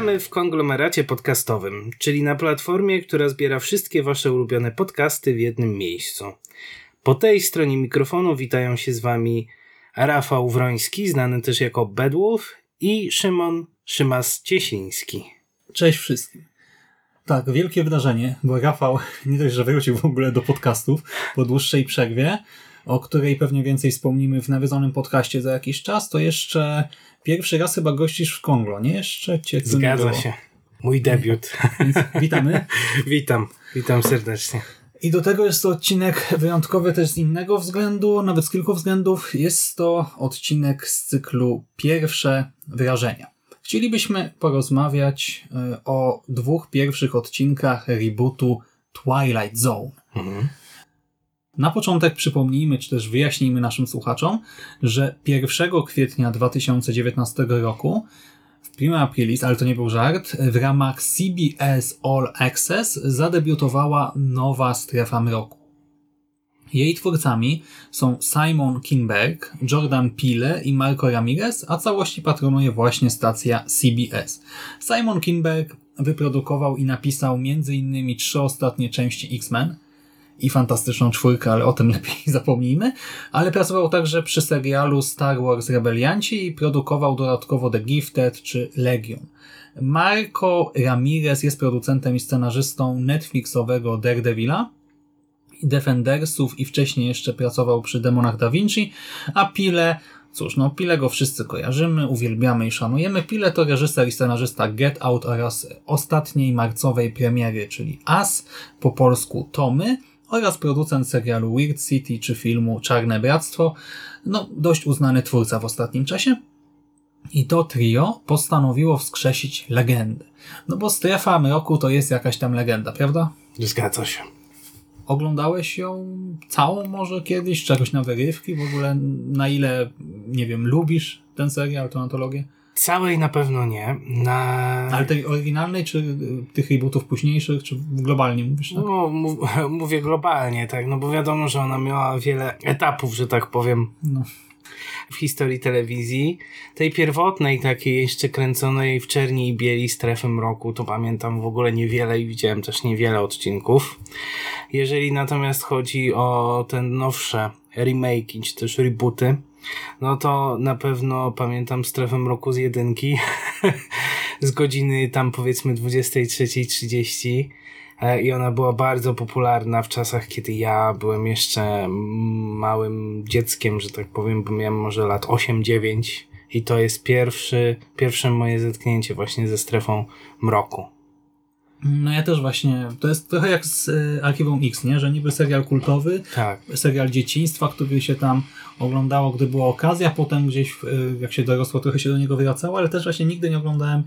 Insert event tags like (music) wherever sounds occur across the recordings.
Witamy w konglomeracie podcastowym, czyli na platformie, która zbiera wszystkie Wasze ulubione podcasty w jednym miejscu. Po tej stronie mikrofonu witają się z Wami Rafał Wroński, znany też jako Bedwolf i Szymon Szymas-Ciesiński. Cześć wszystkim. Tak, wielkie wydarzenie, bo Rafał (laughs) nie dość, że wrócił w ogóle do podcastów po dłuższej przerwie, o której pewnie więcej wspomnimy w nawiedzonym podcaście za jakiś czas, to jeszcze pierwszy raz chyba gościsz w Konglo, nie? Jeszcze cię Zgadza się. Mój debiut. (laughs) Więc witamy. (laughs) witam, witam serdecznie. I do tego jest to odcinek wyjątkowy też z innego względu, nawet z kilku względów. Jest to odcinek z cyklu Pierwsze Wrażenia. Chcielibyśmy porozmawiać y, o dwóch pierwszych odcinkach rebootu Twilight Zone. Mhm. Na początek przypomnijmy, czy też wyjaśnijmy naszym słuchaczom, że 1 kwietnia 2019 roku w Prima Aprilis, ale to nie był żart, w ramach CBS All Access zadebiutowała nowa strefa mroku. Jej twórcami są Simon Kinberg, Jordan Peele i Marco Ramirez, a całości patronuje właśnie stacja CBS. Simon Kinberg wyprodukował i napisał m.in. trzy ostatnie części X-Men, i Fantastyczną Czwórkę, ale o tym (laughs) lepiej zapomnijmy, ale pracował także przy serialu Star Wars Rebelianci i produkował dodatkowo The Gifted czy Legion. Marco Ramirez jest producentem i scenarzystą Netflixowego Daredevila, Defendersów i wcześniej jeszcze pracował przy Demonach Da Vinci, a Pile, cóż, no Pile go wszyscy kojarzymy, uwielbiamy i szanujemy. Pile to reżyser i scenarzysta Get Out oraz ostatniej marcowej premiery, czyli As, po polsku Tomy, oraz producent serialu Weird City czy filmu Czarne Bractwo, no dość uznany twórca w ostatnim czasie. I to trio postanowiło wskrzesić legendę. No bo Strefa Mroku to jest jakaś tam legenda, prawda? Zgadza się. Oglądałeś ją całą może kiedyś, czegoś na wyrywki? W ogóle na ile, nie wiem, lubisz ten serial, tę antologię? Całej na pewno nie. Na... Ale tej oryginalnej, czy y, tych rebootów późniejszych, czy globalnie mówisz? Tak? No, mów, (laughs) mówię globalnie, tak, no bo wiadomo, że ona miała wiele etapów, że tak powiem, No. W historii telewizji. Tej pierwotnej, takiej jeszcze kręconej w czerni i bieli strefy mroku, to pamiętam w ogóle niewiele i widziałem też niewiele odcinków. Jeżeli natomiast chodzi o te nowsze remake'i, czy też rebooty, no to na pewno pamiętam strefę mroku z jedynki, (laughs) z godziny tam powiedzmy 23.30 E, i ona była bardzo popularna w czasach, kiedy ja byłem jeszcze małym dzieckiem, że tak powiem, bo miałem może lat 8-9 i to jest pierwszy, pierwsze moje zetknięcie właśnie ze strefą mroku. No ja też właśnie, to jest trochę jak z y, Archiwum X, nie? Że niby serial kultowy, Tak. serial dzieciństwa, który się tam oglądało, gdy była okazja, potem gdzieś, y, jak się dorosło, trochę się do niego wracało, ale też właśnie nigdy nie oglądałem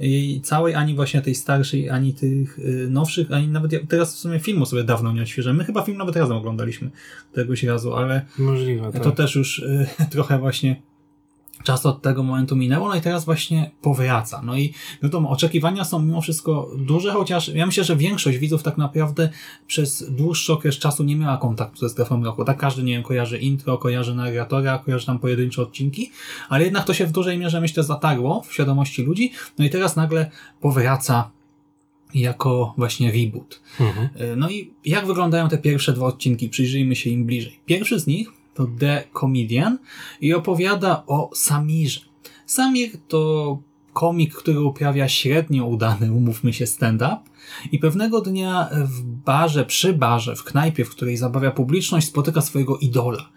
jej całej, ani właśnie tej starszej, ani tych y, nowszych, ani nawet ja teraz w sumie filmu sobie dawno nie odświeżyłem. My chyba film nawet razem oglądaliśmy któregoś razu, ale Możliwe, tak. to też już (laughs) trochę właśnie czas od tego momentu minęło, no i teraz właśnie powraca. No i wiadomo, oczekiwania są mimo wszystko duże, chociaż ja myślę, że większość widzów tak naprawdę przez dłuższy okres czasu nie miała kontaktu ze strefą roku. Tak każdy, nie wiem, kojarzy intro, kojarzy narratora, kojarzy tam pojedyncze odcinki, ale jednak to się w dużej mierze, myślę, zatarło w świadomości ludzi, no i teraz nagle powraca jako właśnie reboot. Mhm. No i jak wyglądają te pierwsze dwa odcinki? Przyjrzyjmy się im bliżej. Pierwszy z nich to The Comedian i opowiada o Samirze. Samir to komik, który uprawia średnio udany, umówmy się, stand-up i pewnego dnia w barze, przy barze, w knajpie, w której zabawia publiczność, spotyka swojego idola,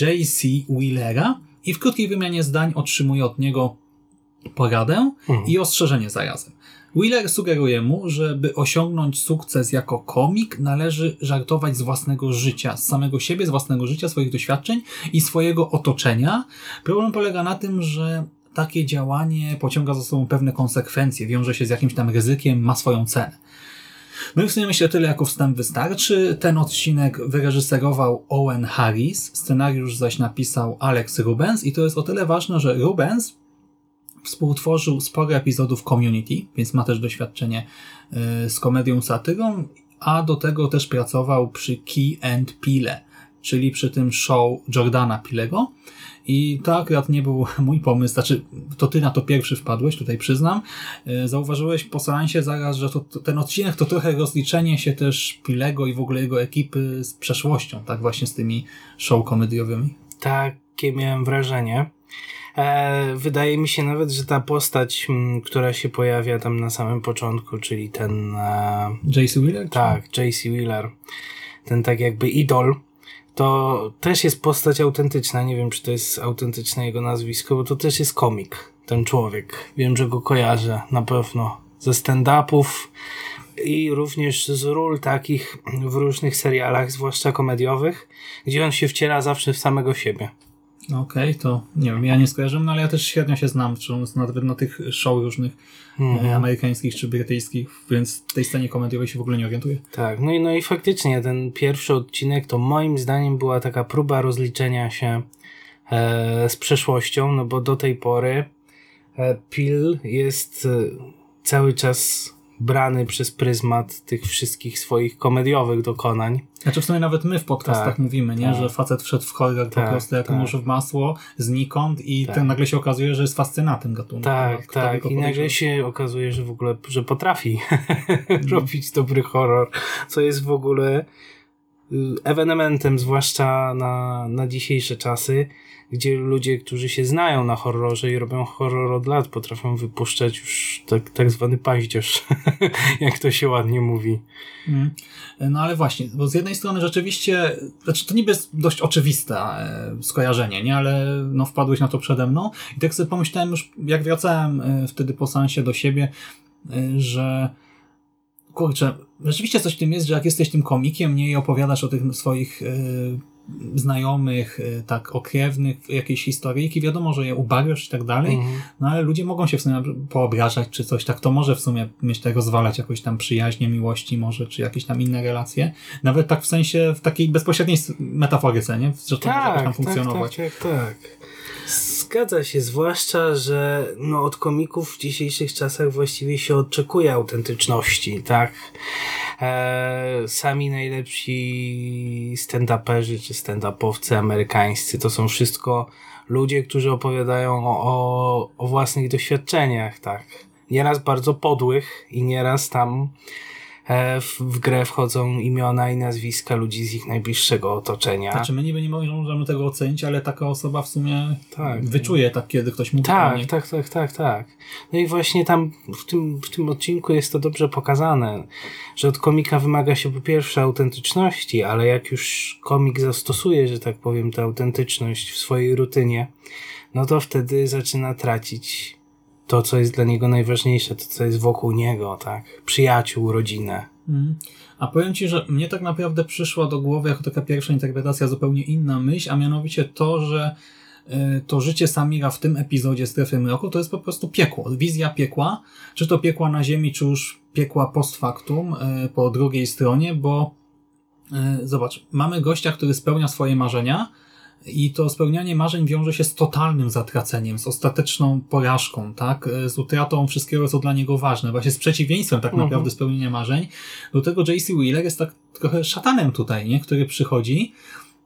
J.C. Wheelera i w krótkiej wymianie zdań otrzymuje od niego poradę i ostrzeżenie zarazem. Wheeler sugeruje mu, że by osiągnąć sukces jako komik, należy żartować z własnego życia, z samego siebie, z własnego życia, swoich doświadczeń i swojego otoczenia. Problem polega na tym, że takie działanie pociąga za sobą pewne konsekwencje, wiąże się z jakimś tam ryzykiem, ma swoją cenę. No i w sumie myślę tyle jako wstęp wystarczy. Ten odcinek wyreżyserował Owen Harris, scenariusz zaś napisał Alex Rubens i to jest o tyle ważne, że Rubens współtworzył sporo epizodów Community, więc ma też doświadczenie y, z komedią satyrą, a do tego też pracował przy Key and Pile, czyli przy tym show Jordana Pilego. I to akurat nie był (laughs) mój pomysł, znaczy to ty na to pierwszy wpadłeś, tutaj przyznam. Y, Zauważyłeś po seansie zaraz, że to, to, ten odcinek to trochę rozliczenie się też Pilego i w ogóle jego ekipy z przeszłością, tak właśnie z tymi show komediowymi. Takie miałem wrażenie. E, wydaje mi się nawet, że ta postać, m, która się pojawia tam na samym początku, czyli ten. E, JC Wheeler? tak, J.C. Wheeler, ten tak jakby idol, to też jest postać autentyczna. Nie wiem, czy to jest autentyczne jego nazwisko, bo to też jest komik, ten człowiek. Wiem, że go kojarzę na pewno ze stand-upów i również z ról takich w różnych serialach, zwłaszcza komediowych, gdzie on się wciela zawsze w samego siebie. Okej, to nie wiem, ja nie skojarzyłem, no ale ja też średnio się znam, czy nawet na tych show różnych e, amerykańskich czy brytyjskich, więc w tej scenie komediowej się w ogóle nie orientuję. Tak, no i, no i faktycznie ten pierwszy odcinek to moim zdaniem była taka próba rozliczenia się e, z przeszłością, no bo do tej pory e, Pil jest e, cały czas brany przez pryzmat tych wszystkich swoich komediowych dokonań. Znaczy w sumie nawet my w podcastach Tak, mówimy, nie, tak. że facet wszedł w horror po Tak, prostu jak tak. w masło, znikąd i Tak. ten nagle się okazuje, że jest fascynatem gatunku. Tak, by tak. I nagle się okazuje, że w ogóle, że potrafi (laughs) (laughs) robić dobry horror, co jest w ogóle ewenementem, zwłaszcza na, na dzisiejsze czasy, gdzie ludzie, którzy się znają na horrorze i robią horror od lat, potrafią wypuszczać już tak, tak zwany paździerz, (laughs) jak to się ładnie mówi. Mm. No ale właśnie, bo z jednej strony rzeczywiście, znaczy to niby jest dość oczywiste e, skojarzenie, nie, ale no wpadłeś na to przede mną i tak sobie pomyślałem już, jak wracałem e, wtedy po seansie do siebie, e, że kurczę, rzeczywiście coś w tym jest, że jak jesteś tym komikiem, nie i opowiadasz o tych swoich e, znajomych, e, tak okrewnych, jakiejś historyjki, wiadomo, że je ubarwiasz i tak dalej, Mhm. no ale ludzie mogą się w sumie poobrażać czy coś, tak to może w sumie myślę rozwalać jakoś tam przyjaźnie, miłości może, czy jakieś tam inne relacje. Nawet tak w sensie, w takiej bezpośredniej metaforyce, nie? Że to może Tak, tam tak, funkcjonować. tak, tak, tak. Zgadza się, zwłaszcza, że no, od komików w dzisiejszych czasach właściwie się oczekuje autentyczności, tak? E, sami najlepsi stand-uperzy czy stand-upowcy amerykańscy to są wszystko ludzie, którzy opowiadają o, o, o własnych doświadczeniach, tak? Nieraz bardzo podłych i nieraz tam w, w grę wchodzą imiona i nazwiska ludzi z ich najbliższego otoczenia. Znaczy my niby nie możemy tego ocenić, ale taka osoba w sumie Tak. wyczuje tak, kiedy ktoś mówi Tak, tak, tak, tak, tak. No i właśnie tam w tym, w tym odcinku jest to dobrze pokazane, że od komika wymaga się po pierwsze autentyczności, ale jak już komik zastosuje, że tak powiem, tę autentyczność w swojej rutynie, no to wtedy zaczyna tracić to, co jest dla niego najważniejsze, to, co jest wokół niego, tak? Przyjaciół, rodzinę. Mhm. A powiem Ci, że mnie tak naprawdę przyszła do głowy jako taka pierwsza interpretacja zupełnie inna myśl, a mianowicie to, że y, to życie Samira w tym epizodzie Strefy Mroku to jest po prostu piekło, wizja piekła, czy to piekła na ziemi, czy już piekła post factum y, po drugiej stronie, bo y, zobacz, mamy gościa, który spełnia swoje marzenia i to spełnianie marzeń wiąże się z totalnym zatraceniem, z ostateczną porażką, tak? Z utratą wszystkiego, co dla niego ważne, właśnie z przeciwieństwem tak Mhm. naprawdę spełnienia marzeń. Do tego J.C. Wheeler jest tak trochę szatanem tutaj, nie? Który przychodzi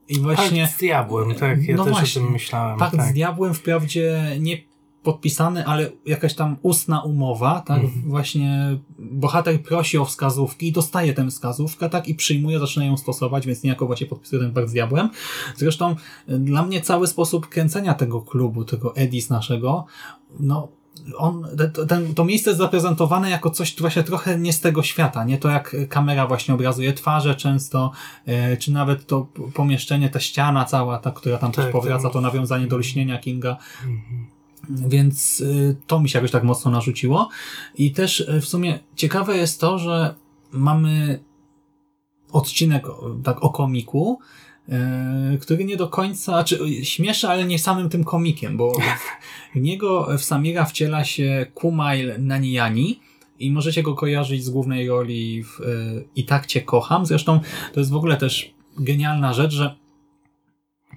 i właśnie... Pakt z diabłem, tak, ja No też właśnie. o tym myślałem. Pakt tak. z diabłem wprawdzie nie podpisany, ale jakaś tam ustna umowa, tak? Mhm. Właśnie bohater prosi o wskazówki i dostaje tę wskazówkę, tak? I przyjmuje, zaczyna ją stosować, więc niejako właśnie podpisuje ten pakt z diabłem. Zresztą y, dla mnie cały sposób kręcenia tego klubu, tego Edis naszego, no on, te- ten, to miejsce jest zaprezentowane jako coś właśnie trochę nie z tego świata, nie to jak kamera właśnie obrazuje twarze często, e, czy nawet to pomieszczenie, ta ściana cała, ta, która tam też Tak, powraca, tak. to nawiązanie do lśnienia Kinga, Mhm. Więc y, to mi się jakoś tak mocno narzuciło. I też y, w sumie ciekawe jest to, że mamy odcinek tak o komiku, e, który nie do końca, czy śmieszy, ale nie samym tym komikiem, bo w niego, w Samira wciela się Kumail Naniyani i możecie go kojarzyć z głównej roli w I tak cię kocham. Zresztą to jest w ogóle też genialna rzecz, że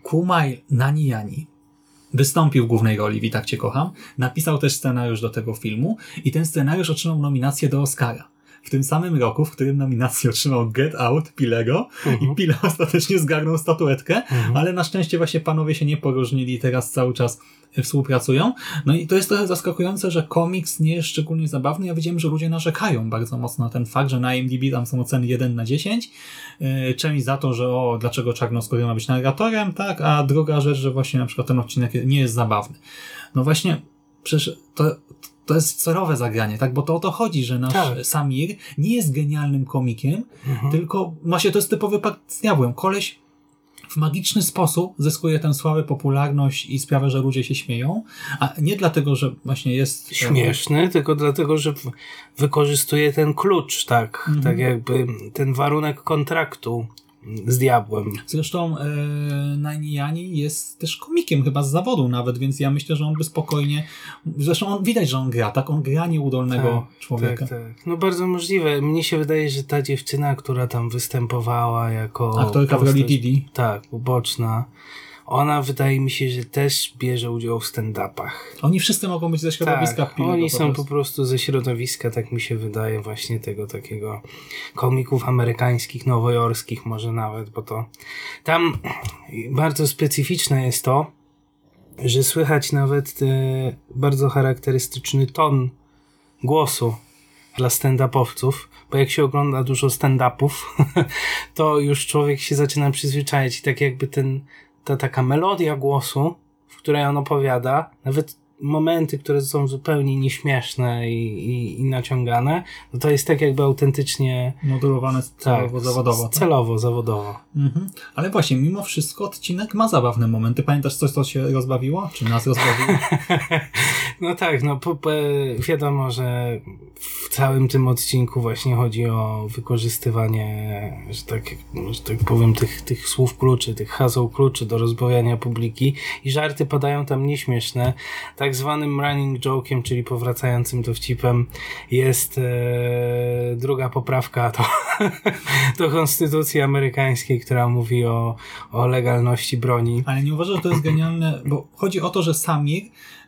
Kumail Naniyani wystąpił w głównej roli w I tak cię kocham, napisał też scenariusz do tego filmu i ten scenariusz otrzymał nominację do Oscara. W tym samym roku, w którym nominację otrzymał Get Out Pilego i Pile ostatecznie zgarnął statuetkę, ale na szczęście właśnie panowie się nie poróżnili i teraz cały czas współpracują. No i to jest trochę zaskakujące, że komiks nie jest szczególnie zabawny. Ja widziałem, że ludzie narzekają bardzo mocno na ten fakt, że na IMDb tam są oceny 1 na 10. Yy, Część za to, że o, dlaczego czarnoskóry ma być narratorem, tak, a druga rzecz, że właśnie na przykład ten odcinek nie jest zabawny. No właśnie, przecież to, to jest celowe zagranie, tak? Bo to o to chodzi, że nasz Tak. Samir nie jest genialnym komikiem, Mhm. tylko właśnie to jest typowy pakt z diabłem. Koleś w magiczny sposób zyskuje tę sławę, popularność i sprawia, że ludzie się śmieją, a nie dlatego, że właśnie jest e, Śmieszny, tylko dlatego, że wykorzystuje ten klucz, tak, Mhm. tak jakby ten warunek kontraktu z diabłem. Zresztą e, jest też komikiem chyba z zawodu nawet, więc ja myślę, że on by spokojnie, zresztą on, widać, że on gra, tak? On gra nieudolnego człowieka. Tak, tak. No bardzo możliwe. Mnie się wydaje, że ta dziewczyna, która tam występowała jako Aktorka w roli postać- Didi. Tak, uboczna. Ona wydaje mi się, że też bierze udział w stand-upach. Oni wszyscy mogą być ze środowiska Tak, oni po są po prostu ze środowiska, tak mi się wydaje, właśnie tego takiego komików amerykańskich, nowojorskich może nawet, bo to tam bardzo specyficzne jest to, że słychać nawet e, bardzo charakterystyczny ton głosu dla stand-upowców, bo jak się ogląda dużo stand-upów, (laughs) to już człowiek się zaczyna przyzwyczajać i tak jakby ten, ta taka melodia głosu, w której on opowiada, nawet momenty, które są zupełnie nieśmieszne i, i, i naciągane, no to jest tak jakby autentycznie Modulowane celowo, zawodowo. tak? celowo, zawodowo. Mhm. Ale właśnie, mimo wszystko odcinek ma zabawne momenty. Pamiętasz coś, co się rozbawiło? Czy nas rozbawiło? (laughs) No tak, no po, po, wiadomo, że w całym tym odcinku właśnie chodzi o wykorzystywanie, że tak, że tak powiem, tych, tych słów kluczy, tych haseł kluczy do rozbawiania publiki i żarty padają tam nieśmieszne. Tak zwanym running joke'iem, czyli powracającym dowcipem jest e, druga poprawka do, do (laughs) konstytucji amerykańskiej, która mówi o, o legalności broni. Ale nie uważasz, że to jest genialne, bo chodzi o to, że Samir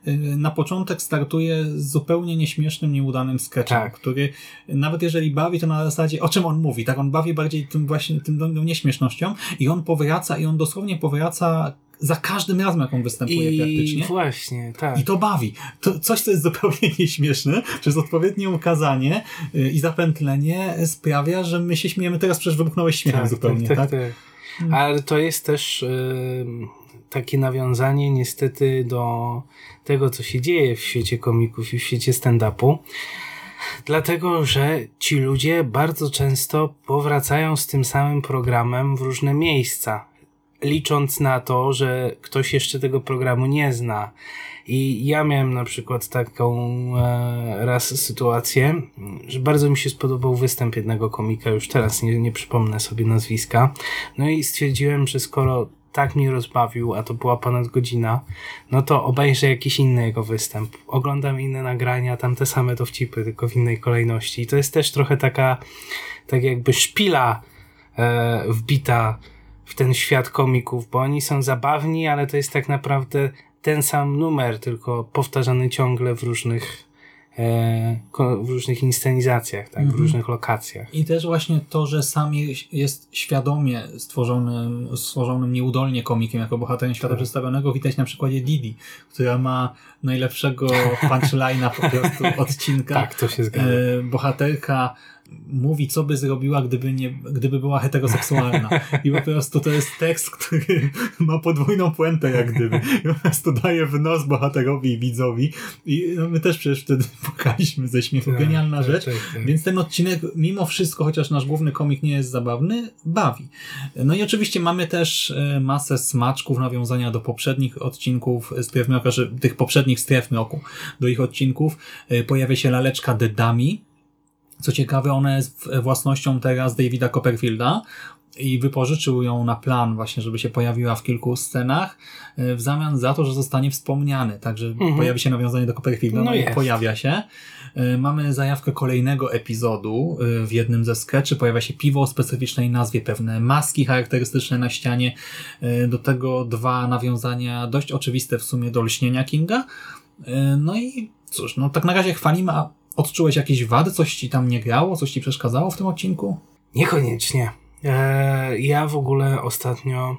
y, na początek startuje z zupełnie nieśmiesznym, nieudanym sketchem, Tak. który nawet jeżeli bawi, to na zasadzie o czym on mówi, tak? On bawi bardziej tym właśnie tym tą nieśmiesznością i on powraca i on dosłownie powraca za każdym razem, jak on występuje I praktycznie. właśnie, tak. I to bawi. To coś, co jest zupełnie (laughs) nieśmieszne, przez odpowiednie ukazanie y, i zapętlenie sprawia, że my się śmiejemy. Teraz przecież wybuchnąłeś śmiechem zupełnie, tak? Ale to jest też takie nawiązanie niestety do tego, co się dzieje w świecie komików i w świecie stand-upu. Dlatego, że ci ludzie bardzo często powracają z tym samym programem w różne miejsca, licząc na to, że ktoś jeszcze tego programu nie zna. I ja miałem na przykład taką e, raz sytuację, że bardzo mi się spodobał występ jednego komika, już teraz nie, nie przypomnę sobie nazwiska. No i stwierdziłem, że skoro tak mnie rozbawił, a to była ponad godzina, no to obejrzę jakiś inny jego występ. Oglądam inne nagrania, tam te same dowcipy, tylko w innej kolejności. I to jest też trochę taka, tak jakby szpila e, wbita w ten świat komików, bo oni są zabawni, ale to jest tak naprawdę ten sam numer, tylko powtarzany ciągle w różnych, e, w różnych inscenizacjach, tak, w Mhm. różnych lokacjach. I też właśnie to, że sam je- jest świadomie stworzonym, stworzonym nieudolnie komikiem jako bohaterem świata Tak. przedstawionego, widać na przykładzie Didi, która ma najlepszego (laughs) punchline'a po prostu odcinka. Tak, to się zgadza. E, bohaterka mówi, co by zrobiła, gdyby, nie, gdyby była heteroseksualna. I po prostu to jest tekst, który ma podwójną puentę, jak gdyby. I po prostu daje w nos bohaterowi i widzowi. I no, my też przecież wtedy (laughs) płakaliśmy ze śmiechu. Tak, Genialna tak, rzecz. tak, tak. Więc ten odcinek, mimo wszystko, chociaż nasz główny komik nie jest zabawny, bawi. No i oczywiście mamy też e, masę smaczków, nawiązania do poprzednich odcinków Stref Mroka, że tych poprzednich Stref Mroku, do ich odcinków. E, Pojawia się laleczka The Dummy. Co ciekawe, ona jest własnością teraz Davida Copperfielda. i wypożyczył ją na plan właśnie, żeby się pojawiła w kilku scenach, e, w zamian za to, że zostanie wspomniany. Także Mhm. pojawi się nawiązanie do Copperfielda, no, No i jest. pojawia się. E, Mamy zajawkę kolejnego epizodu. E, W jednym ze sketchy pojawia się piwo o specyficznej nazwie, pewne maski charakterystyczne na ścianie. Do tego dwa nawiązania dość oczywiste w sumie do lśnienia Kinga. No i cóż, no tak na razie chwalimy, a odczułeś jakieś wady? Coś ci tam nie grało? Coś ci przeszkadzało w tym odcinku? Niekoniecznie. E, ja w ogóle ostatnio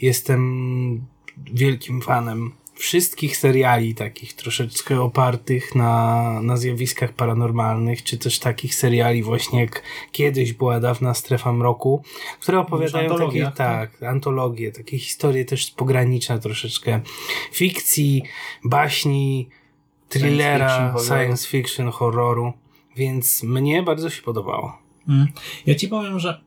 jestem wielkim fanem wszystkich seriali takich troszeczkę opartych na, na zjawiskach paranormalnych, czy też takich seriali właśnie jak kiedyś była dawna strefa mroku, które opowiadają takie, antologiach, tak, antologie, takie historie też z pogranicza troszeczkę fikcji, baśni, thrillera, fiction, horroru. science fiction, horroru, więc mnie bardzo się podobało. Mm. Ja ci powiem, że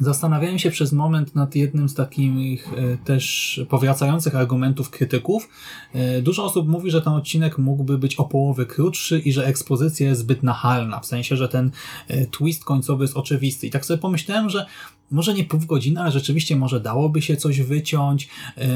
zastanawiałem się przez moment nad jednym z takich e, też powracających argumentów krytyków. E, Dużo osób mówi, że ten odcinek mógłby być o połowę krótszy i że ekspozycja jest zbyt nachalna, w sensie, że ten e, twist końcowy jest oczywisty. I tak sobie pomyślałem, że może nie pół godziny, ale rzeczywiście może dałoby się coś wyciąć,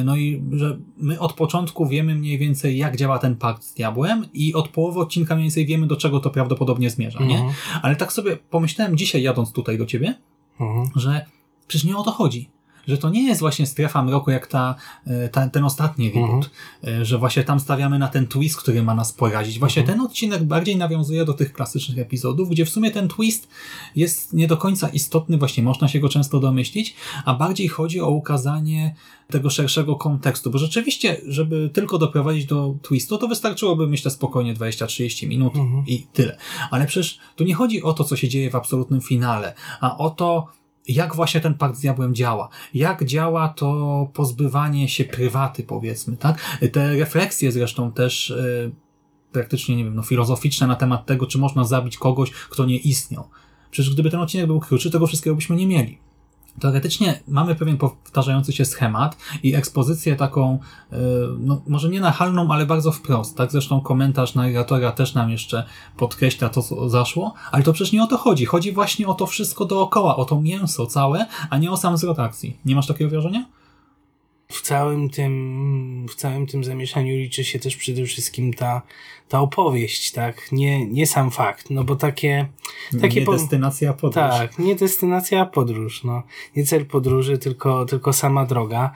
no i że my od początku wiemy mniej więcej jak działa ten pakt z diabłem i od połowy odcinka mniej więcej wiemy do czego to prawdopodobnie zmierza, nie? Mhm. Ale tak sobie pomyślałem dzisiaj jadąc tutaj do ciebie, Mhm. że przecież nie o to chodzi. Że to nie jest właśnie strefa mroku jak ta, e, ta, ten ostatni reboot, e, że właśnie tam stawiamy na ten twist, który ma nas porazić. Właśnie ten odcinek bardziej nawiązuje do tych klasycznych epizodów, gdzie w sumie ten twist jest nie do końca istotny, właśnie można się go często domyślić, a bardziej chodzi o ukazanie tego szerszego kontekstu, bo rzeczywiście, żeby tylko doprowadzić do twistu, to wystarczyłoby, myślę, spokojnie 20-30 minut Mhm. i tyle. Ale przecież tu nie chodzi o to, co się dzieje w absolutnym finale, a o to, jak właśnie ten pakt z diabłem działa. Jak działa to pozbywanie się prywaty, powiedzmy, tak? Te refleksje zresztą też e, praktycznie, nie wiem, no, filozoficzne na temat tego, czy można zabić kogoś, kto nie istniał. Przecież gdyby ten odcinek był krótszy, tego wszystkiego byśmy nie mieli. Teoretycznie mamy pewien powtarzający się schemat i ekspozycję taką, e, no, może nie nachalną, ale bardzo wprost. Tak? Zresztą komentarz narratora też nam jeszcze podkreśla to, co zaszło, ale to przecież nie o to chodzi. Chodzi właśnie o to wszystko dookoła, o to mięso całe, a nie o sam zwrot akcji. Nie masz takiego wrażenia? W całym tym, w całym tym zamieszaniu liczy się też przede wszystkim ta, ta opowieść, tak? Nie, nie sam fakt, no bo takie, takie nie po- destynacja, podróż. tak, nie destynacja, podróż, no. Nie cel podróży, tylko, tylko sama droga,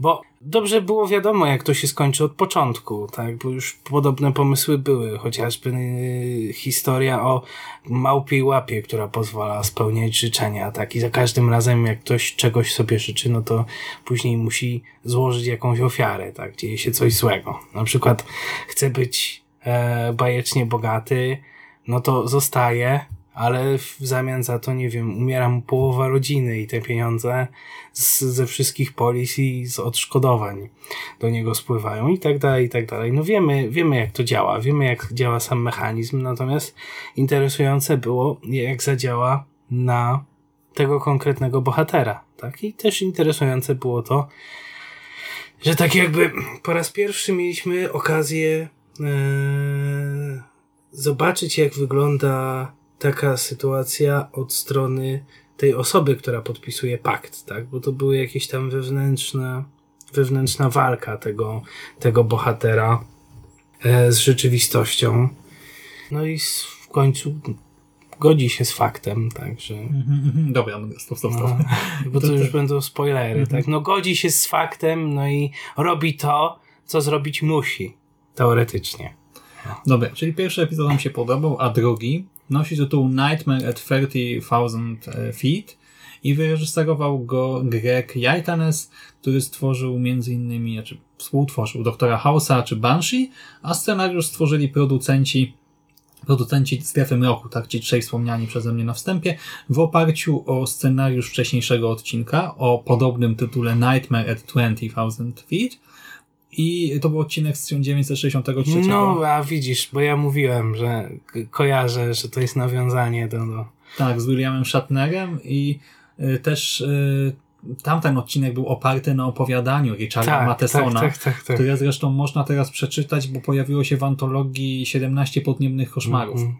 bo dobrze było wiadomo, jak to się skończy od początku, tak? Bo już podobne pomysły były, chociażby yy, historia o małpiej łapie, która pozwala spełniać życzenia, tak? I za każdym razem, jak ktoś czegoś sobie życzy, no to później musi złożyć jakąś ofiarę, tak? Dzieje się coś złego. Na przykład chce być e, bajecznie bogaty, no to zostaje, ale w zamian za to, nie wiem, umiera mu połowa rodziny i te pieniądze z, ze wszystkich polis i z odszkodowań do niego spływają i tak dalej, i tak dalej. No wiemy, wiemy jak to działa, wiemy jak działa sam mechanizm, natomiast interesujące było, jak zadziała na tego konkretnego bohatera, tak? I też interesujące było to, że tak jakby po raz pierwszy mieliśmy okazję e, zobaczyć, jak wygląda taka sytuacja od strony tej osoby, która podpisuje pakt, tak? Bo to były jakieś tam wewnętrzne, wewnętrzna walka tego, tego bohatera e, z rzeczywistością. No i w końcu godzi się z faktem, także. Mhm, mhm. Dobra, no, stop, stop, stop. No, bo to już będą spoilery, Mhm. tak? No godzi się z faktem, no i robi to, co zrobić musi. Teoretycznie. Dobra, czyli pierwszy epizod nam się podobał, a drugi nosi tytuł Nightmare at 30,000 Feet i wyreżyserował go Greg Yaitanes, który stworzył innymi, znaczy współtworzył Doktora House'a czy Banshee, a scenariusz stworzyli producenci producenci Strefy Mroku, tak, ci trzej wspomniani przeze mnie na wstępie, w oparciu o scenariusz wcześniejszego odcinka o podobnym tytule Nightmare at 20,000 Feet i to był odcinek z 1963. No, a widzisz, bo ja mówiłem, że kojarzę, że to jest nawiązanie do... do... Tak, z Williamem Shatnerem i y, też y, tamten odcinek był oparty na opowiadaniu Richarda Tak, Mathesona, tak, tak, tak, tak. które zresztą można teraz przeczytać, bo pojawiło się w antologii 17 podniebnych koszmarów Mhm.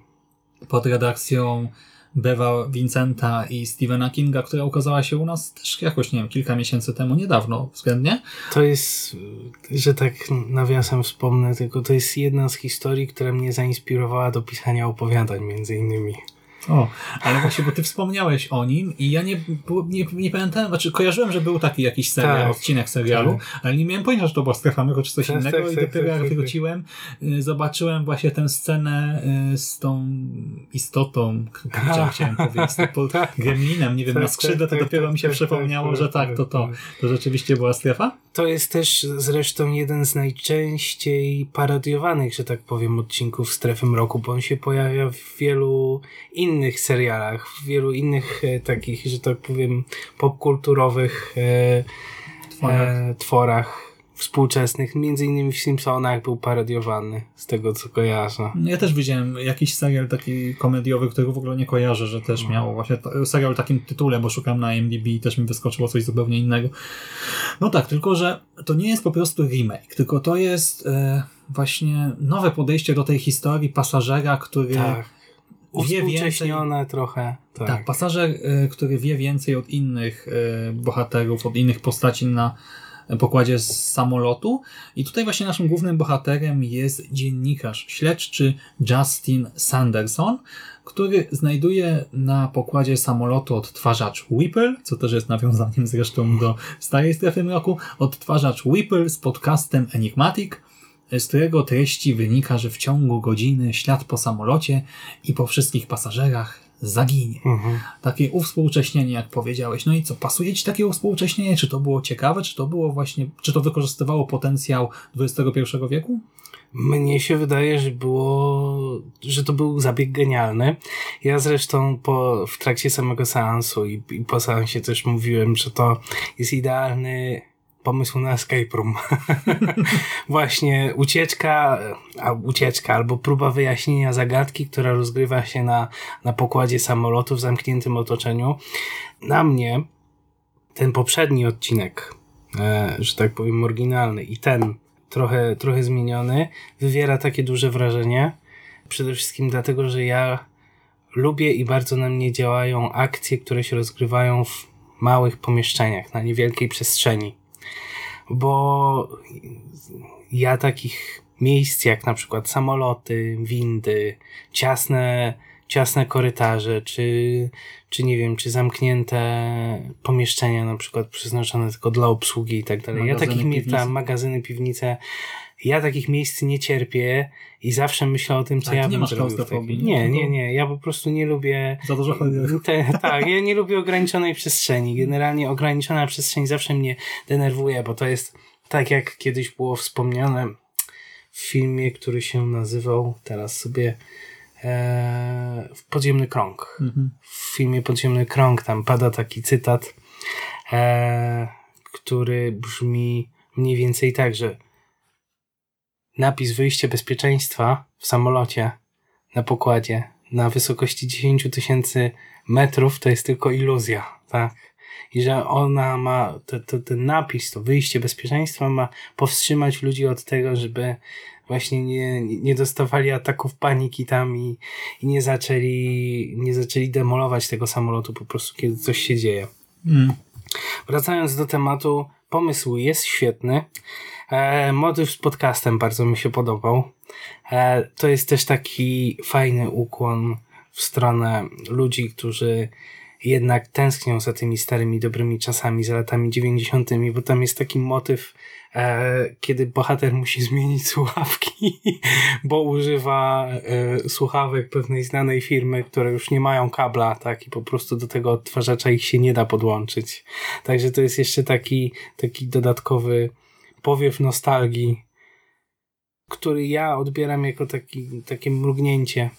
pod redakcją Bewa Vincenta i Stephena Kinga, która ukazała się u nas też jakoś, nie wiem, kilka miesięcy temu, niedawno względnie. To jest, że tak nawiasem wspomnę, tylko to jest jedna z historii, która mnie zainspirowała do pisania opowiadań między innymi. O, ale właśnie, bo ty wspomniałeś o nim i ja nie, nie, nie pamiętałem, znaczy kojarzyłem, że był taki jakiś serial, Tak. odcinek serialu, ale nie miałem pojęcia, że to była strefa mego czy coś Tak, innego tak, i tak, dopiero tak, jak tak, tak. wróciłem, y, zobaczyłem właśnie tę scenę y, z tą istotą, k- chciałem powiedzieć, z tym (laughs) po- gremlinem, nie wiem, Tak, na skrzydle, to tak, dopiero tak, mi się tak, przypomniało, tak, że tak, tak, to to, tak. to rzeczywiście była strefa. To jest też zresztą jeden z najczęściej parodiowanych, że tak powiem, odcinków Strefy Mroku, bo on się pojawia w wielu innych serialach, w wielu innych e, takich, że tak powiem, popkulturowych e, Tworach. e, tworach współczesnych. Między innymi w Simpsonach był parodiowany, z tego co kojarzę. Ja też widziałem jakiś serial taki komediowy, którego w ogóle nie kojarzę, że też miał właśnie serial takim tytule, bo szukam na IMDb i też mi wyskoczyło coś zupełnie innego. No tak, tylko że to nie jest po prostu remake, tylko to jest e, właśnie nowe podejście do tej historii pasażera, który Tak. Wie więcej. Trochę. Tak. Tak, pasażer, e, który wie więcej od innych e, bohaterów, od innych postaci na pokładzie z samolotu. I tutaj właśnie naszym głównym bohaterem jest dziennikarz śledczy Justin Sanderson, który znajduje na pokładzie samolotu odtwarzacz Whipple, co też jest nawiązaniem zresztą do starej strefy mroku, odtwarzacz Whipple z podcastem Enigmatic, z którego treści wynika, że w ciągu godziny ślad po samolocie i po wszystkich pasażerach zaginie. Mhm. Takie uwspółcześnienie, jak powiedziałeś. No i co, pasuje Ci takie uwspółcześnienie? Czy to było ciekawe? Czy to było właśnie, czy to wykorzystywało potencjał XXI wieku? Mnie się wydaje, że było, że to był zabieg genialny. Ja zresztą po, w trakcie samego seansu i, i po seansie też mówiłem, że to jest idealny pomysł na escape room. (laughs) Właśnie ucieczka, a ucieczka albo próba wyjaśnienia zagadki, która rozgrywa się na, na pokładzie samolotu w zamkniętym otoczeniu. Na mnie ten poprzedni odcinek, e, że tak powiem oryginalny i ten trochę, trochę zmieniony, wywiera takie duże wrażenie. Przede wszystkim dlatego, że ja lubię i bardzo na mnie działają akcje, które się rozgrywają w małych pomieszczeniach, na niewielkiej przestrzeni. Bo ja takich miejsc jak na przykład samoloty, windy, ciasne, ciasne korytarze, czy, czy nie wiem, czy zamknięte pomieszczenia na przykład przeznaczone tylko dla obsługi i tak dalej. Ja takich miejsc, magazyny, piwnice, ja takich miejsc nie cierpię i zawsze myślę o tym, co Ale ja nie bym masz zrobił klaustrofobii, nie? Nie, nie. Ja po prostu nie lubię Za dużo chodzi. te, tak, ja nie lubię ograniczonej przestrzeni. Generalnie ograniczona przestrzeń zawsze mnie denerwuje, bo to jest tak jak kiedyś było wspomniane w filmie, który się nazywał, teraz sobie e, Podziemny Krąg. Mhm. W filmie Podziemny Krąg tam pada taki cytat, e, który brzmi mniej więcej tak, że napis wyjście bezpieczeństwa w samolocie na pokładzie na wysokości 10 tysięcy metrów to jest tylko iluzja, tak? I że ona ma, to, to, ten napis, to wyjście bezpieczeństwa ma powstrzymać ludzi od tego, żeby właśnie nie, nie dostawali ataków paniki tam i, i nie zaczęli, nie zaczęli demolować tego samolotu po prostu, kiedy coś się dzieje. Mm. Wracając do tematu, pomysł jest świetny. E, motyw z podcastem bardzo mi się podobał. E, to jest też taki fajny ukłon w stronę ludzi, którzy jednak tęsknią za tymi starymi, dobrymi czasami, za latami 90., bo tam jest taki motyw, e, kiedy bohater musi (laughs) zmienić słuchawki, bo używa e, słuchawek pewnej znanej firmy, które już nie mają kabla, tak, i po prostu do tego odtwarzacza ich się nie da podłączyć. Także to jest jeszcze taki, taki dodatkowy powiew nostalgii, który ja odbieram jako taki, takie mrugnięcie.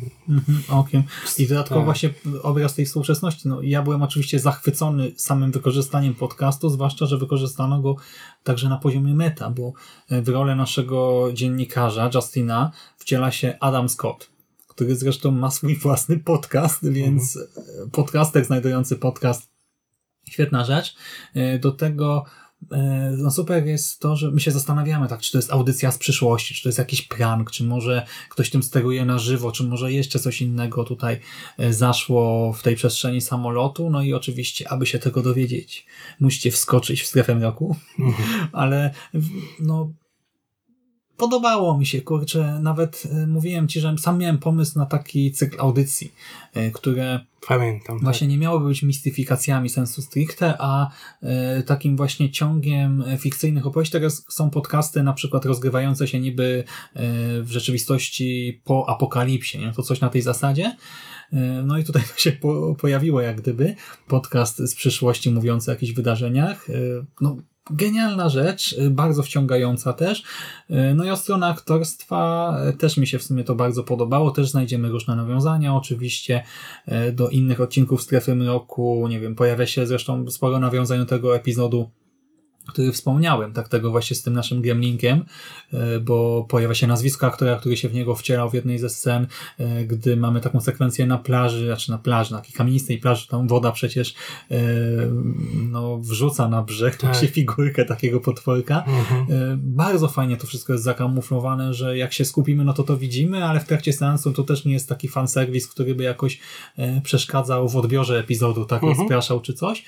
Tak. Mhm, okiem. I dodatkowo Tak. właśnie obraz tej współczesności. No, ja byłem oczywiście zachwycony samym wykorzystaniem podcastu, zwłaszcza, że wykorzystano go także na poziomie meta, bo w rolę naszego dziennikarza, Justina, wciela się Adam Scott, który zresztą ma swój własny podcast, więc podcaster znajdujący podcast Świetna rzecz. E, Do tego e, no super jest to, że my się zastanawiamy, tak, czy to jest audycja z przyszłości, czy to jest jakiś prank, czy może ktoś tym steruje na żywo, czy może jeszcze coś innego tutaj e, zaszło w tej przestrzeni samolotu. No i oczywiście, aby się tego dowiedzieć, musicie wskoczyć w strefę roku, (laughs) ale w- no podobało mi się, kurczę, nawet e, mówiłem ci, że sam miałem pomysł na taki cykl audycji, e, które Pamiętam. właśnie nie miałyby być mistyfikacjami sensu stricte, a e, takim właśnie ciągiem fikcyjnych opowieści. Teraz są podcasty na przykład rozgrywające się niby w rzeczywistości po apokalipsie, nie? to coś na tej zasadzie. No i tutaj (laughs) to się po, pojawiło jak gdyby podcast z przyszłości mówiący o jakichś wydarzeniach. No, genialna rzecz, e, bardzo wciągająca też. E, No i od strony aktorstwa e, też mi się w sumie to bardzo podobało. Też znajdziemy różne nawiązania oczywiście do innych odcinków Strefy Mroku. Nie wiem, pojawia się zresztą sporo nawiązań do tego epizodu, który wspomniałem, tak tego właśnie z tym naszym gremlinkiem, e, bo pojawia się nazwisko aktora, który się w niego wcierał w jednej ze scen, e, gdy mamy taką sekwencję na plaży, znaczy na plaży, na takiej kamienistej plaży, tam woda przecież e, no, wrzuca na brzeg Tak. właśnie figurkę takiego potworka. Mhm. Bardzo fajnie to wszystko jest zakamuflowane, że jak się skupimy, no to to widzimy, ale w trakcie seansu to też nie jest taki fanserwis, który by jakoś przeszkadzał w odbiorze epizodu, tak Mhm. rozpraszał czy coś.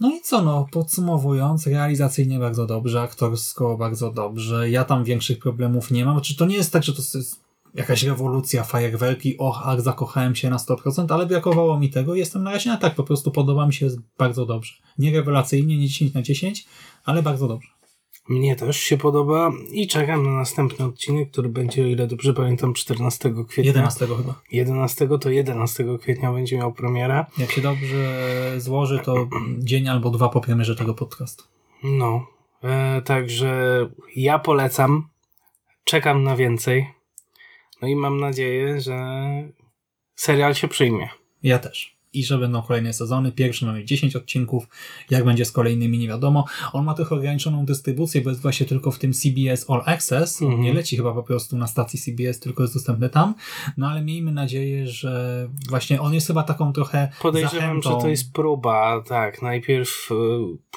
No i co, no, podsumowując, realizacyjnie bardzo dobrze, aktorsko bardzo dobrze. Ja tam większych problemów nie mam. Czy to nie jest tak, że to jest jakaś rewolucja, fajerwerki, och, ach, zakochałem się na 100%, ale brakowało mi tego. Jestem na razie na tak, po prostu podoba mi się bardzo dobrze. Nie rewelacyjnie, nie 10 na 10, ale bardzo dobrze. Mnie też się podoba i czekam na następny odcinek, który będzie, o ile dobrze pamiętam, 14 kwietnia. 11 chyba. 11 to 11 kwietnia będzie miał premiera. Jak się dobrze złoży, to dzień albo dwa po premierze tego podcastu. No, e, także ja polecam. Czekam na więcej. No i mam nadzieję, że serial się przyjmie. Ja też. I że będą kolejne sezony. Pierwszy mamy 10 odcinków. Jak będzie z kolejnymi, nie wiadomo. On ma trochę ograniczoną dystrybucję, bo jest właśnie tylko w tym CBS All Access. Mhm. Nie leci chyba po prostu na stacji CBS, tylko jest dostępny tam. No ale miejmy nadzieję, że właśnie on jest chyba taką trochę Podejrzewam, zachętą. że to jest próba, tak. Najpierw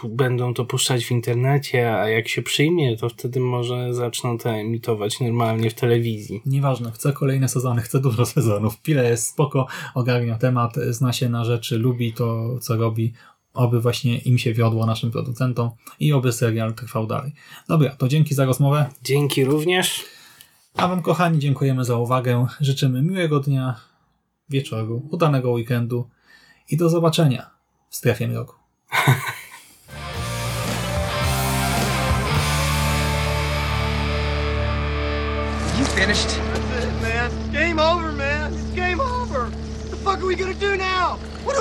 y, będą to puszczać w internecie, a jak się przyjmie, to wtedy może zaczną to emitować normalnie w telewizji. Nieważne, chcę kolejne sezony, chcę dużo sezonów. Pile jest spoko, ogarnia temat, zna się na rzeczy, lubi to, co robi. Oby właśnie im się wiodło, naszym producentom i oby serial trwał dalej. Dobra, to dzięki za rozmowę. Dzięki również. A Wam, kochani, dziękujemy za uwagę. Życzymy miłego dnia, wieczoru, udanego weekendu i do zobaczenia w strefie mroku. You finished?